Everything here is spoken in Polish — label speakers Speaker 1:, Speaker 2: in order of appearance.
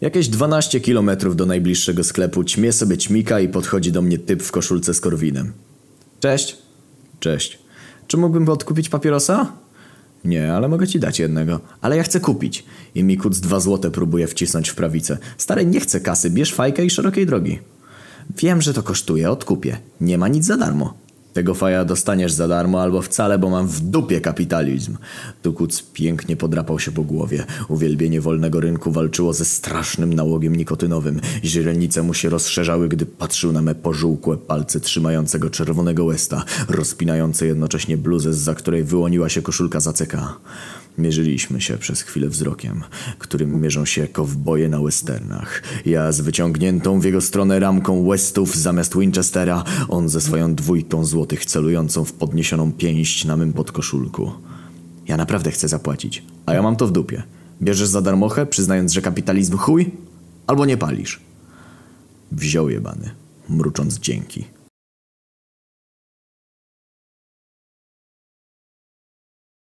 Speaker 1: Jakieś 12 kilometrów do najbliższego sklepu ćmie sobie ćmika i podchodzi do mnie typ w koszulce z korwinem. Cześć. Cześć. Czy mógłbym odkupić papierosa? Nie, ale mogę ci dać jednego. Ale ja chcę kupić. I mi kuc dwa złote próbuje wcisnąć w prawicę. Stary, nie chcę kasy, bierz fajkę i szerokiej drogi. Wiem, że to kosztuje, odkupię. Nie ma nic za darmo. Tego faja dostaniesz za darmo albo wcale, bo mam w dupie kapitalizm. Tukuc pięknie podrapał się po głowie. Uwielbienie wolnego rynku walczyło ze strasznym nałogiem nikotynowym. Źrenice mu się rozszerzały, gdy patrzył na me pożółkłe palce trzymającego czerwonego łesta, rozpinające jednocześnie bluzę, za której wyłoniła się koszulka z ACK. Mierzyliśmy się przez chwilę wzrokiem, którym mierzą się kowboje na westernach. Ja z wyciągniętą w jego stronę ramką westów zamiast Winchestera, on ze swoją dwójką złotych celującą w podniesioną pięść na mym podkoszulku. Ja naprawdę chcę zapłacić, a ja mam to w dupie. Bierzesz za darmochę, przyznając, że kapitalizm chuj? Albo nie palisz? Wziął jebany, mrucząc dzięki.